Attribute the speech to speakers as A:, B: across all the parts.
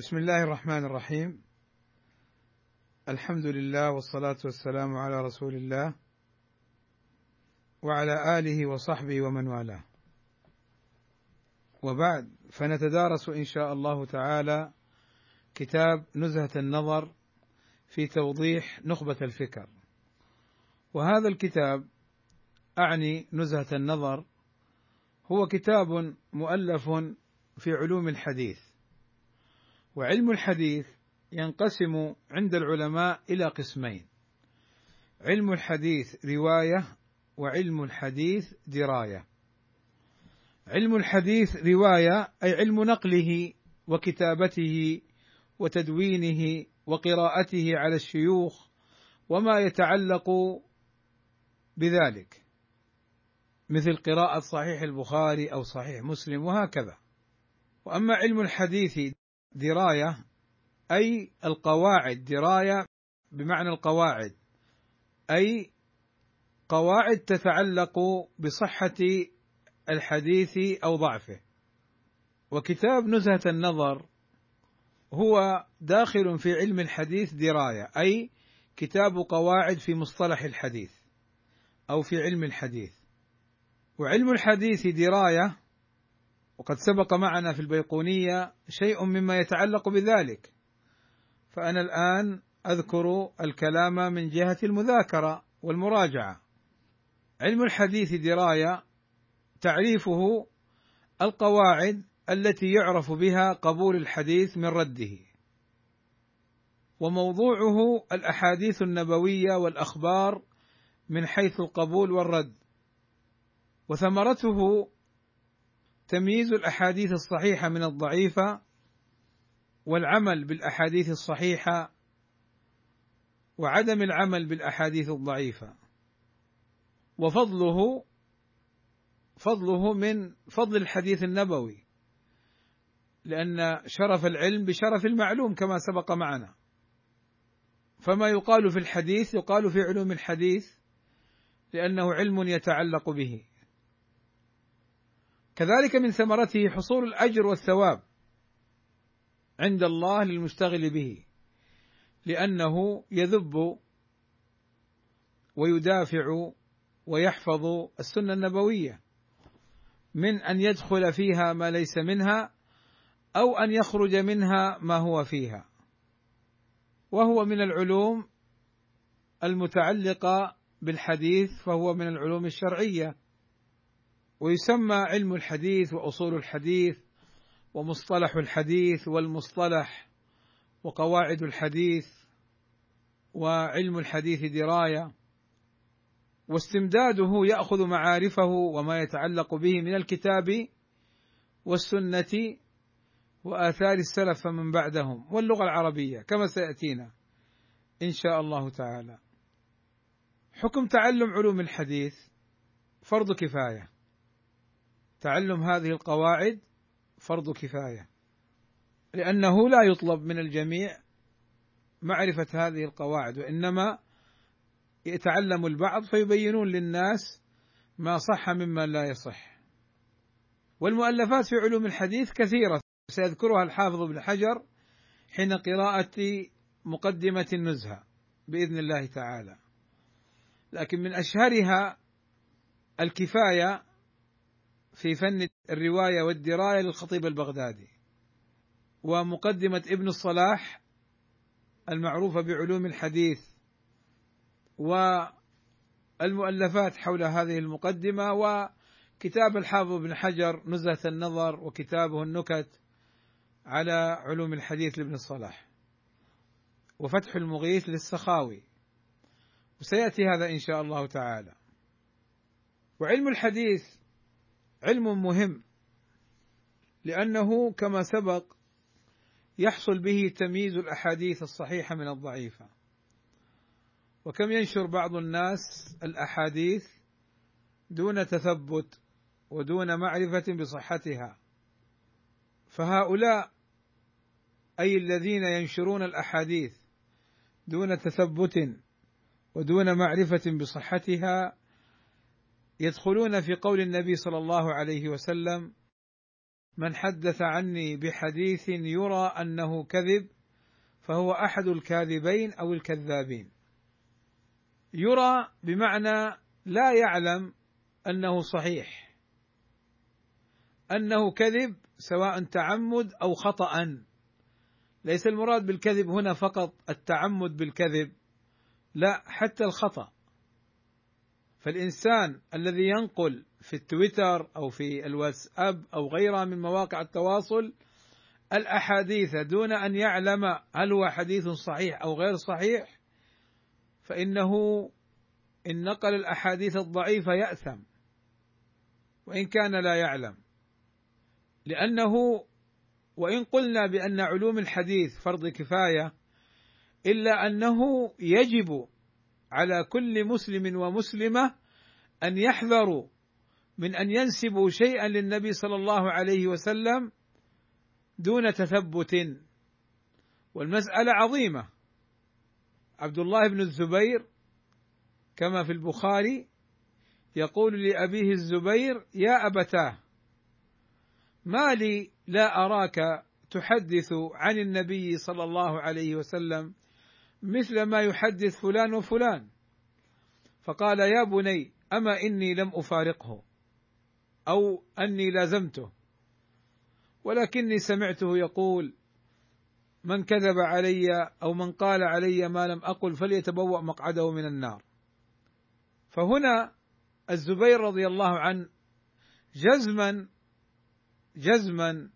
A: بسم الله الرحمن الرحيم. الحمد لله والصلاة والسلام على رسول الله وعلى آله وصحبه ومن والاه. وبعد فنتدارس إن شاء الله تعالى كتاب نزهة النظر في توضيح نخبة الفكر. وهذا الكتاب أعني نزهة النظر هو كتاب مؤلف في علوم الحديث. وعلم الحديث ينقسم عند العلماء إلى قسمين. علم الحديث رواية وعلم الحديث دراية. علم الحديث رواية أي علم نقله وكتابته وتدوينه وقراءته على الشيوخ وما يتعلق بذلك مثل قراءة صحيح البخاري أو صحيح مسلم وهكذا. وأما علم الحديث دراية أي القواعد دراية بمعنى القواعد أي قواعد تتعلق بصحة الحديث أو ضعفه. وكتاب نزهة النظر هو داخل في علم الحديث دراية أي كتاب قواعد في مصطلح الحديث أو في علم الحديث. وعلم الحديث دراية وقد سبق معنا في البيقونية شيء مما يتعلق بذلك. فأنا الآن أذكر الكلام من جهة المذاكرة والمراجعة. علم الحديث دراية تعريفه القواعد التي يعرف بها قبول الحديث من رده. وموضوعه الأحاديث النبوية والأخبار من حيث القبول والرد. وثمرته تمييز الأحاديث الصحيحة من الضعيفة والعمل بالأحاديث الصحيحة وعدم العمل بالأحاديث الضعيفة. وفضله فضله من فضل الحديث النبوي لأن شرف العلم بشرف المعلوم كما سبق معنا. فما يقال في الحديث يقال في علوم الحديث لأنه علم يتعلق به. كذلك من ثمرته حصول الأجر والثواب عند الله للمشتغل به لأنه يذب ويدافع ويحفظ السنة النبوية من أن يدخل فيها ما ليس منها أو أن يخرج منها ما هو فيها. وهو من العلوم المتعلقة بالحديث فهو من العلوم الشرعية. ويسمى علم الحديث وأصول الحديث ومصطلح الحديث والمصطلح وقواعد الحديث وعلم الحديث دراية واستمداده يأخذ معارفه وما يتعلق به من الكتاب والسنة وآثار السلف من بعدهم واللغة العربية كما سيأتينا إن شاء الله تعالى. حكم تعلم علوم الحديث فرض كفاية. تعلم هذه القواعد فرض كفاية لأنه لا يطلب من الجميع معرفة هذه القواعد وإنما يتعلم البعض فيبينون للناس ما صح مما لا يصح. والمؤلفات في علوم الحديث كثيرة سيذكرها الحافظ ابن حجر حين قراءة مقدمة النزهة بإذن الله تعالى. لكن من أشهرها الكفاية في فن الرواية والدراية للخطيب البغدادي. ومقدمة ابن الصلاح المعروفة بعلوم الحديث والمؤلفات حول هذه المقدمة وكتاب الحافظ بن حجر نزهة النظر وكتابه النكت على علوم الحديث لابن الصلاح. وفتح المغيث للسخاوي. وسيأتي هذا إن شاء الله تعالى. وعلم الحديث علم مهم لأنه كما سبق يحصل به تمييز الأحاديث الصحيحة من الضعيفة. وكم ينشر بعض الناس الأحاديث دون تثبت ودون معرفة بصحتها. فهؤلاء أي الذين ينشرون الأحاديث دون تثبت ودون معرفة بصحتها يدخلون في قول النبي صلى الله عليه وسلم من حدث عني بحديث يرى أنه كذب فهو أحد الكاذبين أو الكذابين. يرى بمعنى لا يعلم أنه صحيح. أنه كذب سواء تعمد أو خطأ. ليس المراد بالكذب هنا فقط التعمد بالكذب لا حتى الخطأ. فالإنسان الذي ينقل في التويتر أو في الواتساب أو غيرها من مواقع التواصل الأحاديث دون أن يعلم هل هو حديث صحيح أو غير صحيح فإنه إن نقل الأحاديث الضعيفة يأثم وإن كان لا يعلم. لأنه وإن قلنا بأن علوم الحديث فرض كفاية إلا أنه يجب على كل مسلم ومسلمة أن يحذروا من أن ينسبوا شيئا للنبي صلى الله عليه وسلم دون تثبت. والمسألة عظيمة. عبد الله بن الزبير كما في البخاري يقول لأبيه الزبير يا أبتاه ما لي لا أراك تحدث عن النبي صلى الله عليه وسلم مثل ما يحدث فلان وفلان. فقال يا بني أما إني لم أفارقه؟ أو أني لازمته. ولكني سمعته يقول من كذب علي أو من قال علي ما لم أقل فليتبوأ مقعده من النار. فهنا الزبير رضي الله عنه جزما جزما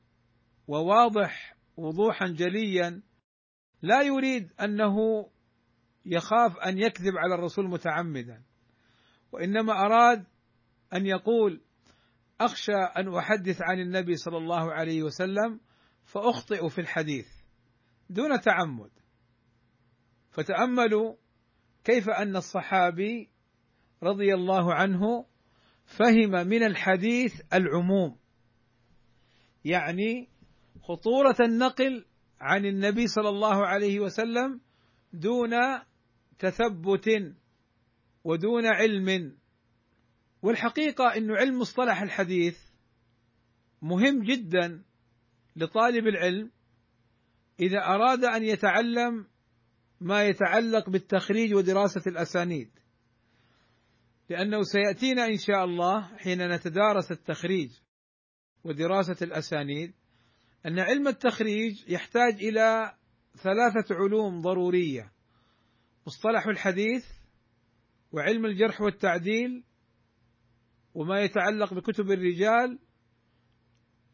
A: وواضح وضوحا جليا لا يريد أنه يخاف أن يكذب على الرسول متعمدا وإنما أراد أن يقول أخشى أن أحدث عن النبي صلى الله عليه وسلم فأخطئ في الحديث دون تعمد. فتأملوا كيف أن الصحابي رضي الله عنه فهم من الحديث العموم يعني خطورة النقل عن النبي صلى الله عليه وسلم دون تثبت ودون علم. والحقيقة أن علم مصطلح الحديث مهم جدا لطالب العلم إذا أراد أن يتعلم ما يتعلق بالتخريج ودراسة الأسانيد. لأنه سيأتينا إن شاء الله حين نتدارس التخريج ودراسة الأسانيد. أن علم التخريج يحتاج إلى ثلاثة علوم ضرورية مصطلح الحديث وعلم الجرح والتعديل وما يتعلق بكتب الرجال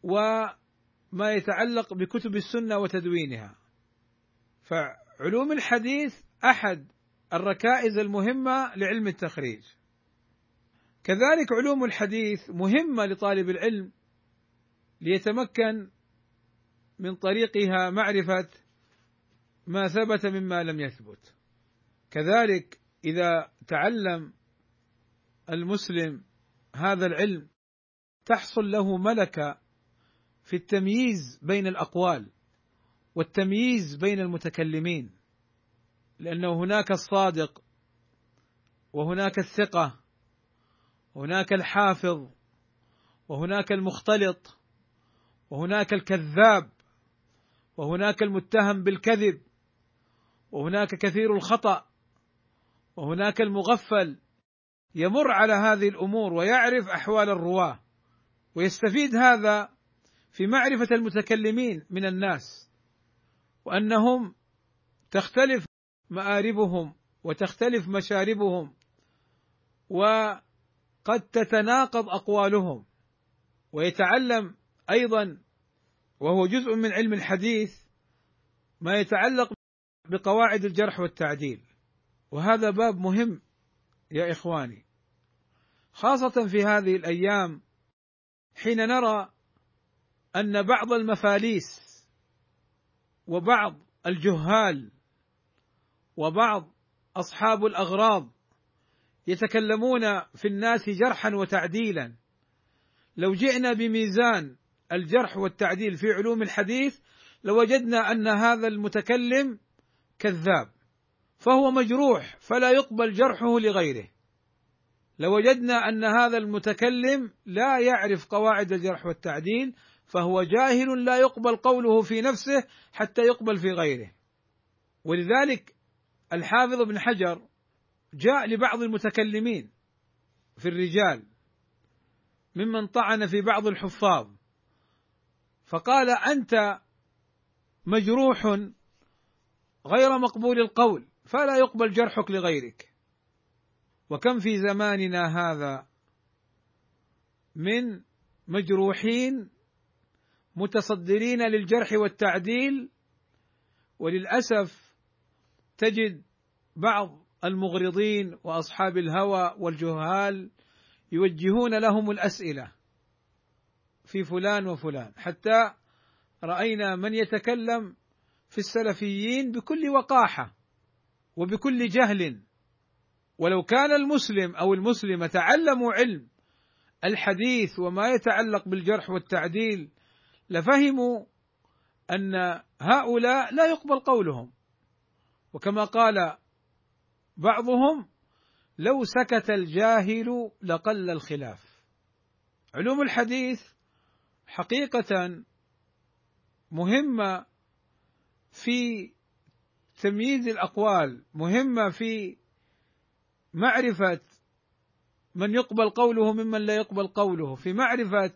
A: وما يتعلق بكتب السنة وتدوينها. فعلوم الحديث أحد الركائز المهمة لعلم التخريج. كذلك علوم الحديث مهمة لطالب العلم ليتمكن من طريقها معرفة ما ثبت مما لم يثبت. كذلك إذا تعلم المسلم هذا العلم تحصل له ملكة في التمييز بين الأقوال والتمييز بين المتكلمين لأنه هناك الصادق وهناك الثقة وهناك الحافظ وهناك المختلط وهناك الكذاب. وهناك المتهم بالكذب وهناك كثير الخطأ وهناك المغفل يمر على هذه الأمور ويعرف أحوال الرواة ويستفيد هذا في معرفة المتكلمين من الناس وأنهم تختلف مآربهم وتختلف مشاربهم وقد تتناقض أقوالهم ويتعلم أيضا وهو جزء من علم الحديث ما يتعلق بقواعد الجرح والتعديل. وهذا باب مهم يا إخواني. خاصة في هذه الأيام حين نرى أن بعض المفاليس وبعض الجهال وبعض أصحاب الأغراض يتكلمون في الناس جرحا وتعديلا. لو جئنا بميزان الجرح والتعديل في علوم الحديث لوجدنا أن هذا المتكلم كذاب فهو مجروح فلا يقبل جرحه لغيره. لوجدنا أن هذا المتكلم لا يعرف قواعد الجرح والتعديل فهو جاهل لا يقبل قوله في نفسه حتى يقبل في غيره. ولذلك الحافظ ابن حجر جاء لبعض المتكلمين في الرجال ممن طعن في بعض الحفاظ. فقال أنت مجروح غير مقبول القول فلا يقبل جرحك لغيرك. وكم في زماننا هذا من مجروحين متصدرين للجرح والتعديل وللأسف تجد بعض المغرضين وأصحاب الهوى والجهال يوجهون لهم الأسئلة. في فلان وفلان. حتى رأينا من يتكلم في السلفيين بكل وقاحة وبكل جهل. ولو كان المسلم أو المسلمة تعلموا علم الحديث وما يتعلق بالجرح والتعديل لفهموا أن هؤلاء لا يقبل قولهم. وكما قال بعضهم لو سكت الجاهل لقل الخلاف. علوم الحديث حقيقة مهمة في تمييز الأقوال مهمة في معرفة من يقبل قوله ممن لا يقبل قوله في معرفة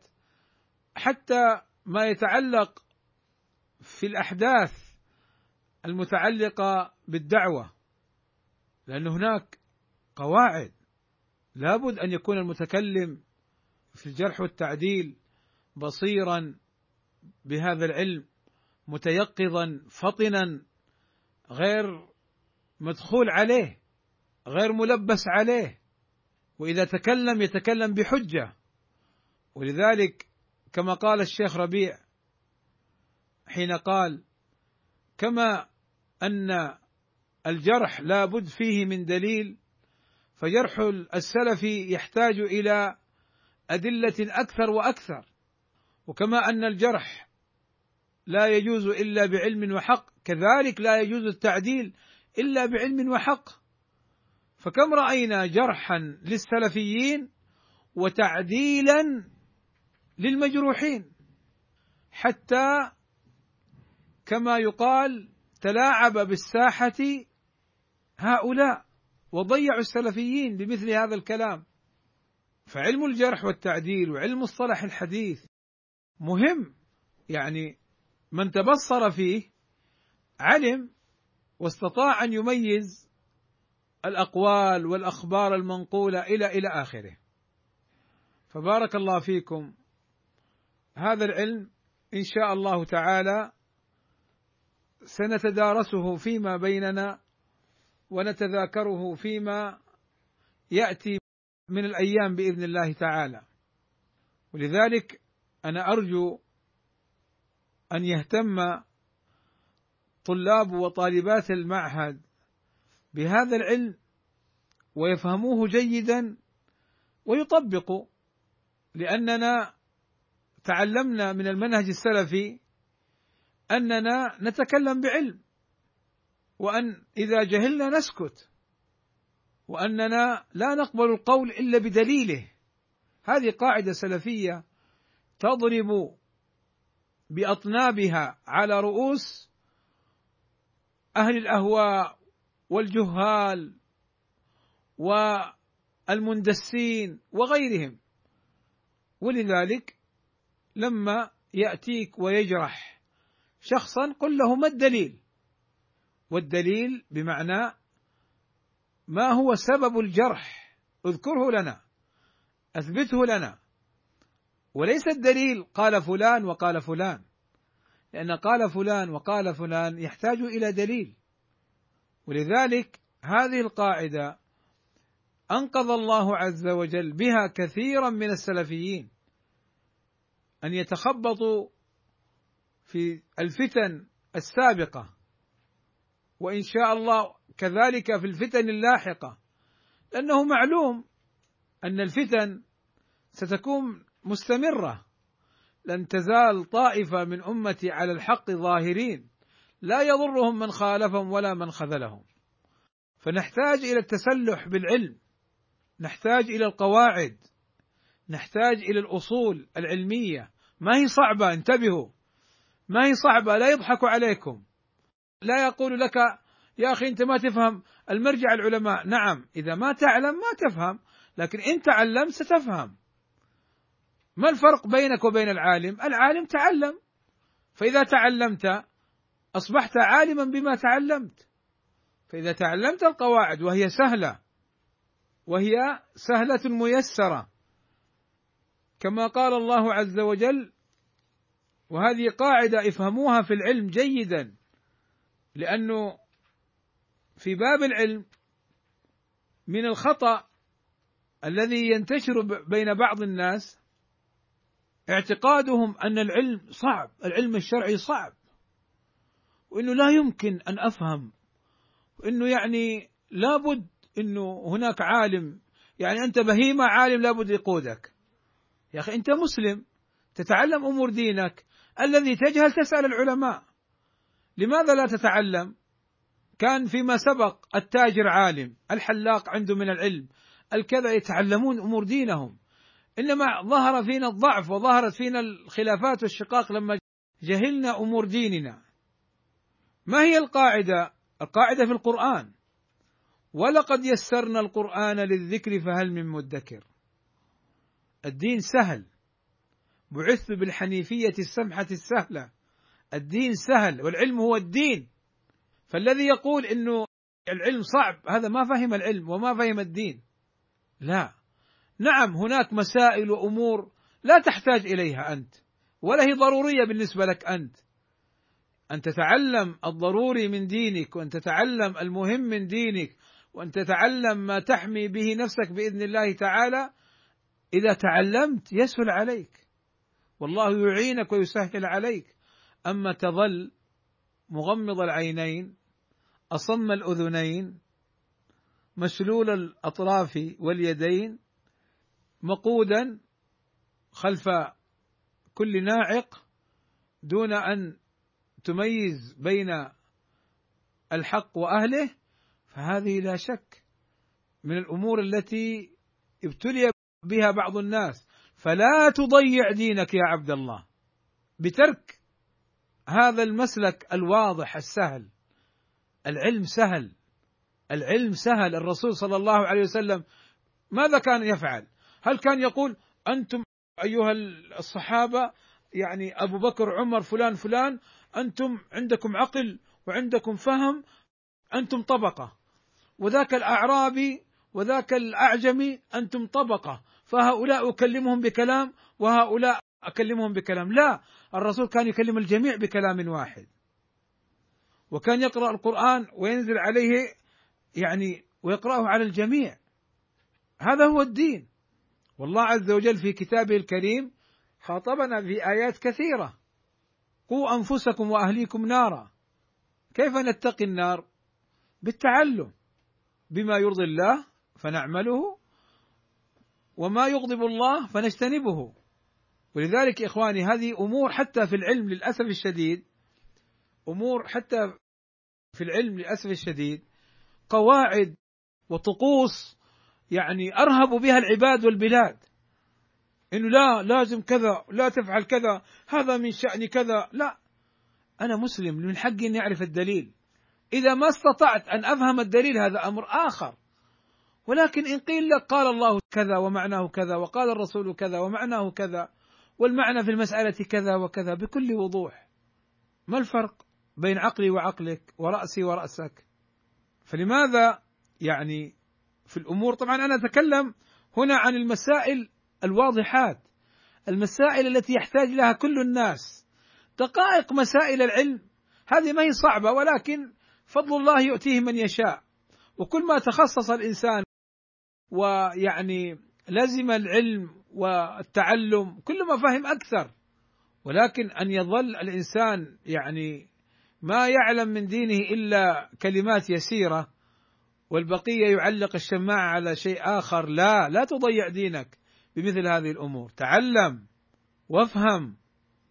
A: حتى ما يتعلق في الأحداث المتعلقة بالدعوة لأن هناك قواعد لابد أن يكون المتكلم في الجرح والتعديل بصيرا بهذا العلم متيقظا فطنا غير مدخول عليه غير ملبس عليه. وإذا تكلم يتكلم بحجة. ولذلك كما قال الشيخ ربيع حين قال كما أن الجرح لا بد فيه من دليل فجرح السلف يحتاج إلى أدلة أكثر وأكثر. وكما أن الجرح لا يجوز إلا بعلم وحق كذلك لا يجوز التعديل إلا بعلم وحق. فكم رأينا جرحا للسلفيين وتعديلا للمجروحين؟ حتى كما يقال تلاعب بالساحة هؤلاء وضيعوا السلفيين بمثل هذا الكلام. فعلم الجرح والتعديل وعلم مصطلح الحديث مهم. يعني من تبصر فيه علم واستطاع أن يميز الأقوال والأخبار المنقولة إلى إلى آخره. فبارك الله فيكم. هذا العلم إن شاء الله تعالى سنتدارسه فيما بيننا ونتذاكره فيما يأتي من الأيام بإذن الله تعالى. ولذلك أنا أرجو أن يهتم طلاب وطالبات المعهد بهذا العلم ويفهموه جيدا ويطبقوا لأننا تعلمنا من المنهج السلفي أننا نتكلم بعلم وأن إذا جهلنا نسكت وأننا لا نقبل القول إلا بدليله. هذه قاعدة سلفية تضرب بأطنابها على رؤوس أهل الأهواء والجهال والمندسين وغيرهم. ولذلك لما يأتيك ويجرح شخصا قل له ما الدليل؟ والدليل بمعنى ما هو سبب الجرح؟ اذكره لنا أثبته لنا. وليس الدليل قال فلان وقال فلان. لأن قال فلان وقال فلان يحتاج إلى دليل. ولذلك هذه القاعدة أنقذ الله عز وجل بها كثيرا من السلفيين أن يتخبطوا في الفتن السابقة. وإن شاء الله كذلك في الفتن اللاحقة. لأنه معلوم أن الفتن ستكون مستمرة. لن تزال طائفة من أمتي على الحق ظاهرين. لا يضرهم من خالفهم ولا من خذلهم. فنحتاج إلى التسلح بالعلم. نحتاج إلى القواعد. نحتاج إلى الأصول العلمية. ما هي صعبة؟ انتبهوا. ما هي صعبة؟ لا يضحك عليكم. لا يقول لك يا أخي أنت ما تفهم المرجع العلماء. نعم إذا ما تعلم ما تفهم لكن إن تعلمت ستفهم. ما الفرق بينك وبين العالم؟ العالم تعلم. فإذا تعلمت أصبحت عالما بما تعلمت. فإذا تعلمت القواعد وهي سهلة. وهي سهلة ميسرة. كما قال الله عز وجل وهذه قاعدة افهموها في العلم جيدا. لأنه في باب العلم من الخطأ الذي ينتشر بين بعض الناس اعتقادهم أن العلم صعب، العلم الشرعي صعب، وإنه لا يمكن أن أفهم، وإنه يعني لابد إنه هناك عالم، يعني أنت بهيمة عالم لابد يقودك. يا أخي أنت مسلم تتعلم أمور دينك، الذي تجهل تسأل العلماء. لماذا لا تتعلم؟ كان فيما سبق التاجر عالم، الحلاق عنده من العلم، الكذا يتعلمون أمور دينهم إنما ظهر فينا الضعف وظهرت فينا الخلافات والشقاق لما جهلنا أمور ديننا. ما هي القاعدة؟ القاعدة في القرآن. ولقد يسرنا القرآن للذكر فهل من مدكر. الدين سهل. بعثت بالحنيفية السمحة السهلة. الدين سهل والعلم هو الدين. فالذي يقول إنه العلم صعب هذا ما فهم العلم وما فهم الدين. لا. نعم هناك مسائل وأمور لا تحتاج إليها أنت ولا هي ضرورية بالنسبة لك أنت. أن تتعلم الضروري من دينك وأن تتعلم المهم من دينك وأن تتعلم ما تحمي به نفسك بإذن الله تعالى. إذا تعلمت يسهل عليك والله يعينك ويسهل عليك. أما تظل مغمض العينين أصم الأذنين مشلول الأطراف واليدين مقودا خلف كل ناعق دون أن تميز بين الحق وأهله فهذه لا شك من الأمور التي ابتلي بها بعض الناس. فلا تضيع دينك يا عبد الله بترك هذا المسلك الواضح السهل. العلم سهل. العلم سهل. الرسول صلى الله عليه وسلم ماذا كان يفعل؟ هل كان يقول أنتم أيها الصحابة يعني أبو بكر عمر فلان فلان أنتم عندكم عقل وعندكم فهم أنتم طبقة. وذاك الأعرابي وذاك الأعجمي أنتم طبقة. فهؤلاء أكلمهم بكلام وهؤلاء أكلمهم بكلام. لا الرسول كان يكلم الجميع بكلام واحد. وكان يقرأ القرآن وينزل عليه يعني ويقرأه على الجميع. هذا هو الدين. والله عز وجل في كتابه الكريم خاطبنا في آيات كثيرة. قوا أنفسكم وأهليكم نارا. كيف نتقي النار؟ بالتعلم. بما يرضي الله فنعمله وما يغضب الله فنجتنبه. ولذلك إخواني هذه أمور حتى في العلم للأسف الشديد أمور حتى في العلم للأسف الشديد قواعد وطقوس يعني أرهب بها العباد والبلاد. إنه لا لازم كذا لا تفعل كذا هذا من شأن كذا. لا أنا مسلم من حقي إني أعرف الدليل. إذا ما استطعت أن أفهم الدليل هذا أمر آخر. ولكن إن قيل لك قال الله كذا ومعناه كذا وقال الرسول كذا ومعناه كذا والمعنى في المسألة كذا وكذا بكل وضوح. ما الفرق بين عقلي وعقلك ورأسي ورأسك؟ فلماذا يعني في الأمور. طبعا أنا أتكلم هنا عن المسائل الواضحات المسائل التي يحتاج لها كل الناس. دقائق مسائل العلم هذه ما هي صعبة ولكن فضل الله يؤتيه من يشاء. وكل ما تخصص الإنسان ويعني لزم العلم والتعلم كل ما فهم أكثر. ولكن أن يظل الإنسان يعني ما يعلم من دينه إلا كلمات يسيرة والبقية يعلق الشماعة على شيء آخر. لا لا تضيع دينك بمثل هذه الأمور. تعلم وافهم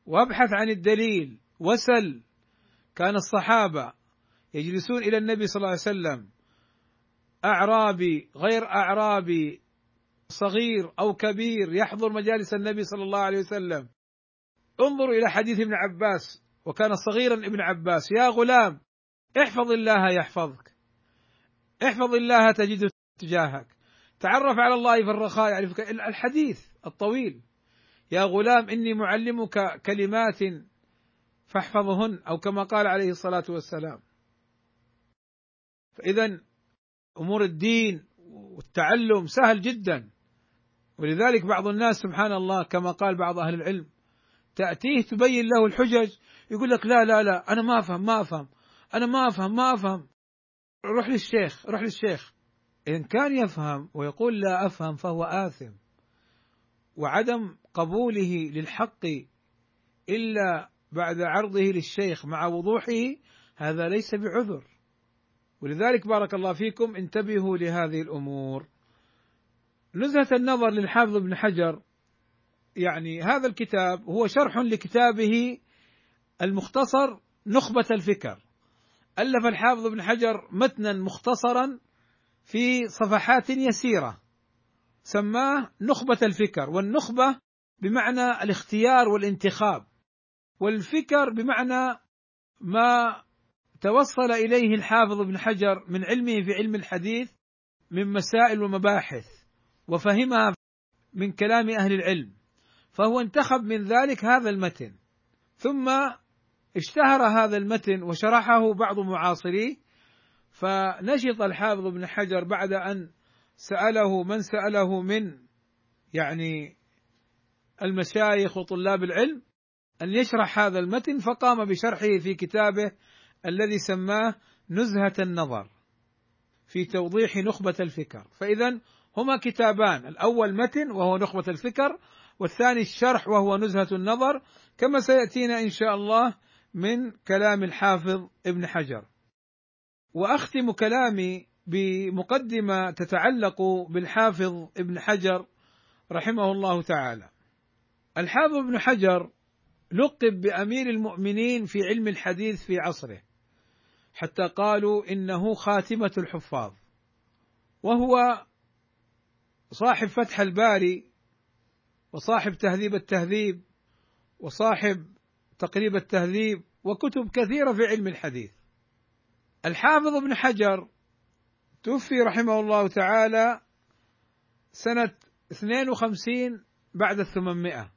A: وابحث عن الدليل. وسل. كان الصحابة يجلسون إلى النبي صلى الله عليه وسلم. أعرابي غير أعرابي صغير أو كبير يحضر مجالس النبي صلى الله عليه وسلم. انظروا إلى حديث ابن عباس وكان صغيرا ابن عباس. يا غلام احفظ الله يحفظك. احفظ الله تجده تجاهك. تعرف على الله في الرخاء يعرفك الحديث الطويل. يا غلام إني معلمك كلمات فاحفظهن أو كما قال عليه الصلاة والسلام. فاذا أمور الدين والتعلم سهل جدا. ولذلك بعض الناس سبحان الله كما قال بعض أهل العلم تأتيه تبين له الحجج يقول لك لا لا لا أنا ما أفهم ما أفهم أنا ما أفهم ما أفهم. روح للشيخ روح للشيخ. إن كان يفهم ويقول لا أفهم فهو آثم. وعدم قبوله للحق إلا بعد عرضه للشيخ مع وضوحه هذا ليس بعذر. ولذلك بارك الله فيكم انتبهوا لهذه الأمور. نزهة النظر للحافظ ابن حجر يعني هذا الكتاب هو شرح لكتابه المختصر نخبة الفكر. ألف الحافظ ابن حجر متنا مختصرا في صفحات يسيرة سماه نخبة الفكر والنخبة بمعنى الاختيار والانتخاب والفكر بمعنى ما توصل إليه الحافظ ابن حجر من علمه في علم الحديث من مسائل ومباحث وفهمها من كلام أهل العلم فهو انتخب من ذلك هذا المتن. ثم اشتهر هذا المتن وشرحه بعض معاصريه فنشط الحافظ ابن حجر بعد أن سأله من سأله من يعني المشايخ وطلاب العلم أن يشرح هذا المتن فقام بشرحه في كتابه الذي سماه نزهة النظر في توضيح نخبة الفكر. فإذا هما كتابان الأول متن وهو نخبة الفكر والثاني الشرح وهو نزهة النظر كما سيأتينا إن شاء الله من كلام الحافظ ابن حجر. وأختم كلامي بمقدمة تتعلق بالحافظ ابن حجر رحمه الله تعالى. الحافظ ابن حجر لقب بأمير المؤمنين في علم الحديث في عصره حتى قالوا إنه خاتمة الحفاظ. وهو صاحب فتح الباري وصاحب تهذيب التهذيب وصاحب تقريب التهذيب وكتب كثيرة في علم الحديث. الحافظ ابن حجر توفي رحمه الله تعالى سنة 52 بعد الثمانمائة.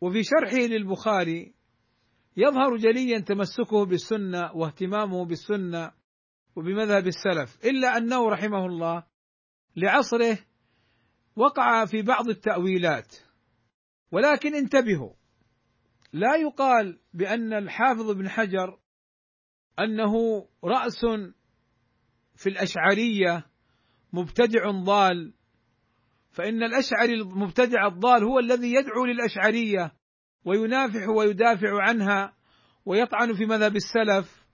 A: وفي شرحه للبخاري يظهر جليا تمسكه بالسنة واهتمامه بالسنة وبمذهب السلف إلا أنه رحمه الله لعصره وقع في بعض التأويلات. ولكن انتبهوا لا يقال بأن الحافظ ابن حجر أنه رأس في الأشعرية مبتدع ضال فإن الأشعري المبتدع الضال هو الذي يدعو للأشعرية وينافح ويدافع عنها ويطعن في مذهب السلف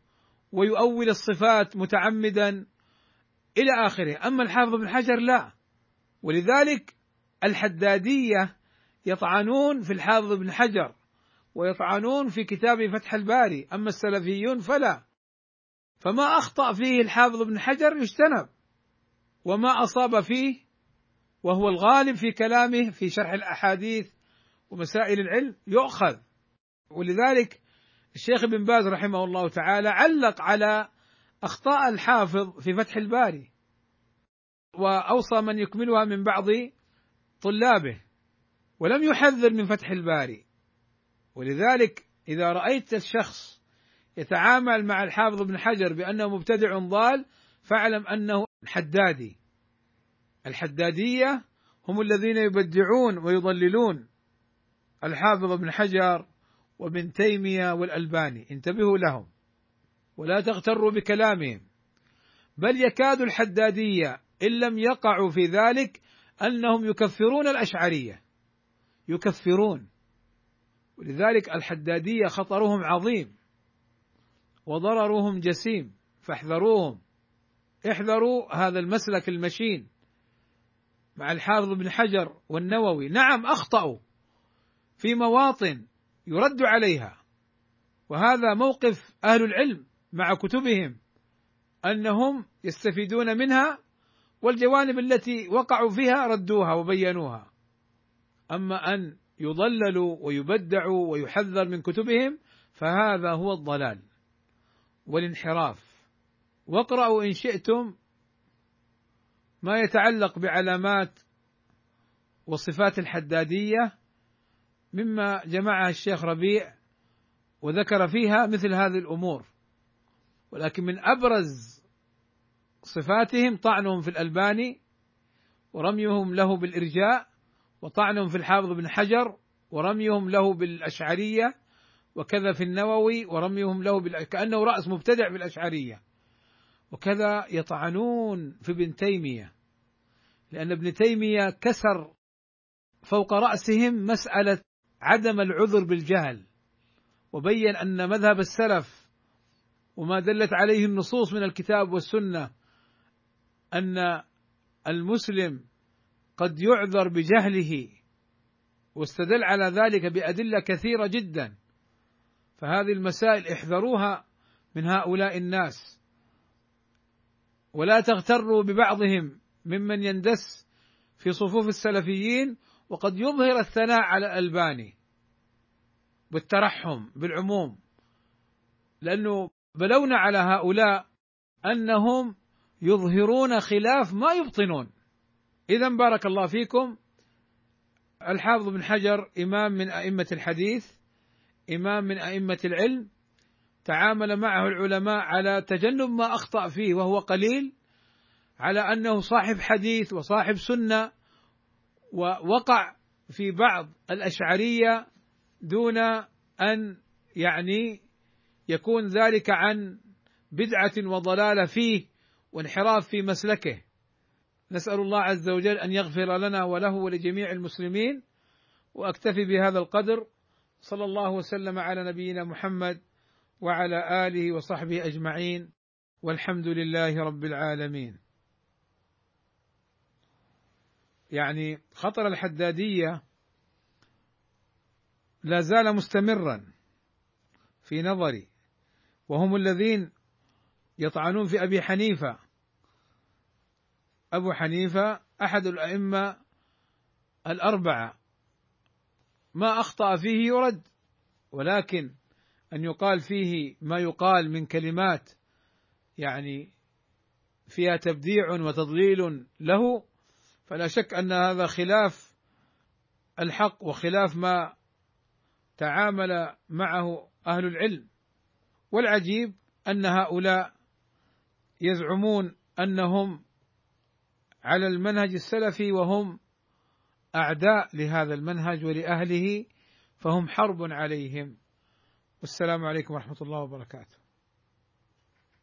A: ويؤول الصفات متعمدا إلى آخره. أما الحافظ بن حجر لا. ولذلك الحدادية يطعنون في الحافظ بن حجر. ويطعنون في كتاب فتح الباري. أما السلفيون فلا. فما أخطأ فيه الحافظ بن حجر يجتنب. وما أصاب فيه وهو الغالب في كلامه في شرح الأحاديث ومسائل العلم يؤخذ. ولذلك الشيخ ابن باز رحمه الله تعالى علق على أخطاء الحافظ في فتح الباري. وأوصى من يكملها من بعض طلابه. ولم يحذر من فتح الباري. ولذلك إذا رأيت الشخص يتعامل مع الحافظ ابن حجر بأنه مبتدع ضال فاعلم أنه حدادي الحدادية هم الذين يبدعون ويضللون. الحافظ ابن حجر وابن تيمية والألباني انتبهوا لهم ولا تغتروا بكلامهم. بل يكاد الحدادية إن لم يقعوا في ذلك أنهم يكفرون الأشعرية. يكفرون. ولذلك الحدادية خطرهم عظيم وضررهم جسيم فاحذروهم. احذروا هذا المسلك المشين مع الحافظ بن حجر والنووي. نعم أخطأوا في مواطن يرد عليها وهذا موقف أهل العلم مع كتبهم أنهم يستفيدون منها والجوانب التي وقعوا فيها ردوها وبينوها. أما أن يضلل ويبدع ويحذر من كتبهم فهذا هو الضلال والانحراف. واقرأوا إن شئتم ما يتعلق بعلامات وصفات الحدادية مما جمعها الشيخ ربيع وذكر فيها مثل هذه الأمور. ولكن من أبرز صفاتهم طعنهم في الألباني ورميهم له بالإرجاء وطعنهم في الحافظ بن حجر ورميهم له بالأشعرية وكذا في النووي ورميهم له بال... كأنه رأس مبتدع بالأشعرية وكذا يطعنون في ابن تيمية. لأن ابن تيمية كسر فوق رأسهم مسألة عدم العذر بالجهل وبين أن مذهب السلف وما دلت عليه النصوص من الكتاب والسنة أن المسلم قد يعذر بجهله واستدل على ذلك بأدلة كثيرة جدا. فهذه المسائل احذروها من هؤلاء الناس. ولا تغتروا ببعضهم ممن يندس في صفوف السلفيين وقد يظهر الثناء على الألباني بالترحم بالعموم لأنه بلونا على هؤلاء أنهم يظهرون خلاف ما يبطنون. إذا بارك الله فيكم. الحافظ بن حجر إمام من أئمة الحديث إمام من أئمة العلم تعامل معه العلماء على تجنب ما أخطأ فيه وهو قليل على أنه صاحب حديث وصاحب سنة ووقع في بعض الأشعرية دون أن يعني يكون ذلك عن بدعة وضلالة فيه وانحراف في مسلكه. نسأل الله عز وجل أن يغفر لنا وله ولجميع المسلمين وأكتفي بهذا القدر. صلى الله وسلم على نبينا محمد وعلى آله وصحبه أجمعين. والحمد لله رب العالمين. يعني خطر الحدادية لا زال مستمرا في نظري. وهم الذين يطعنون في أبي حنيفة. أبو حنيفة أحد الأئمة الأربعة. ما أخطأ فيه يرد ولكن أن يقال فيه ما يقال من كلمات يعني فيها تبديع وتضليل له فلا شك أن هذا خلاف الحق وخلاف ما تعامل معه أهل العلم. والعجيب أن هؤلاء يزعمون أنهم على المنهج السلفي وهم أعداء لهذا المنهج ولأهله فهم حرب عليهم. والسلام عليكم ورحمة الله وبركاته.